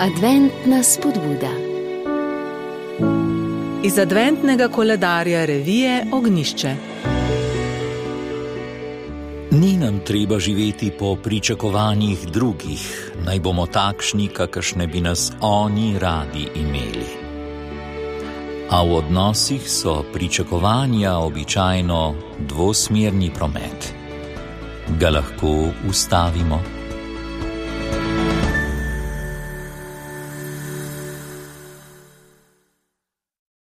Adventna spodbuda. Iz adventnega koledarja revije Ognišče. Ni nam treba živeti po pričakovanjih drugih, naj bomo takšni, kakršne bi nas oni radi imeli. A v odnosih so pričakovanja običajno dvosmerni promet. Ga lahko ustavimo?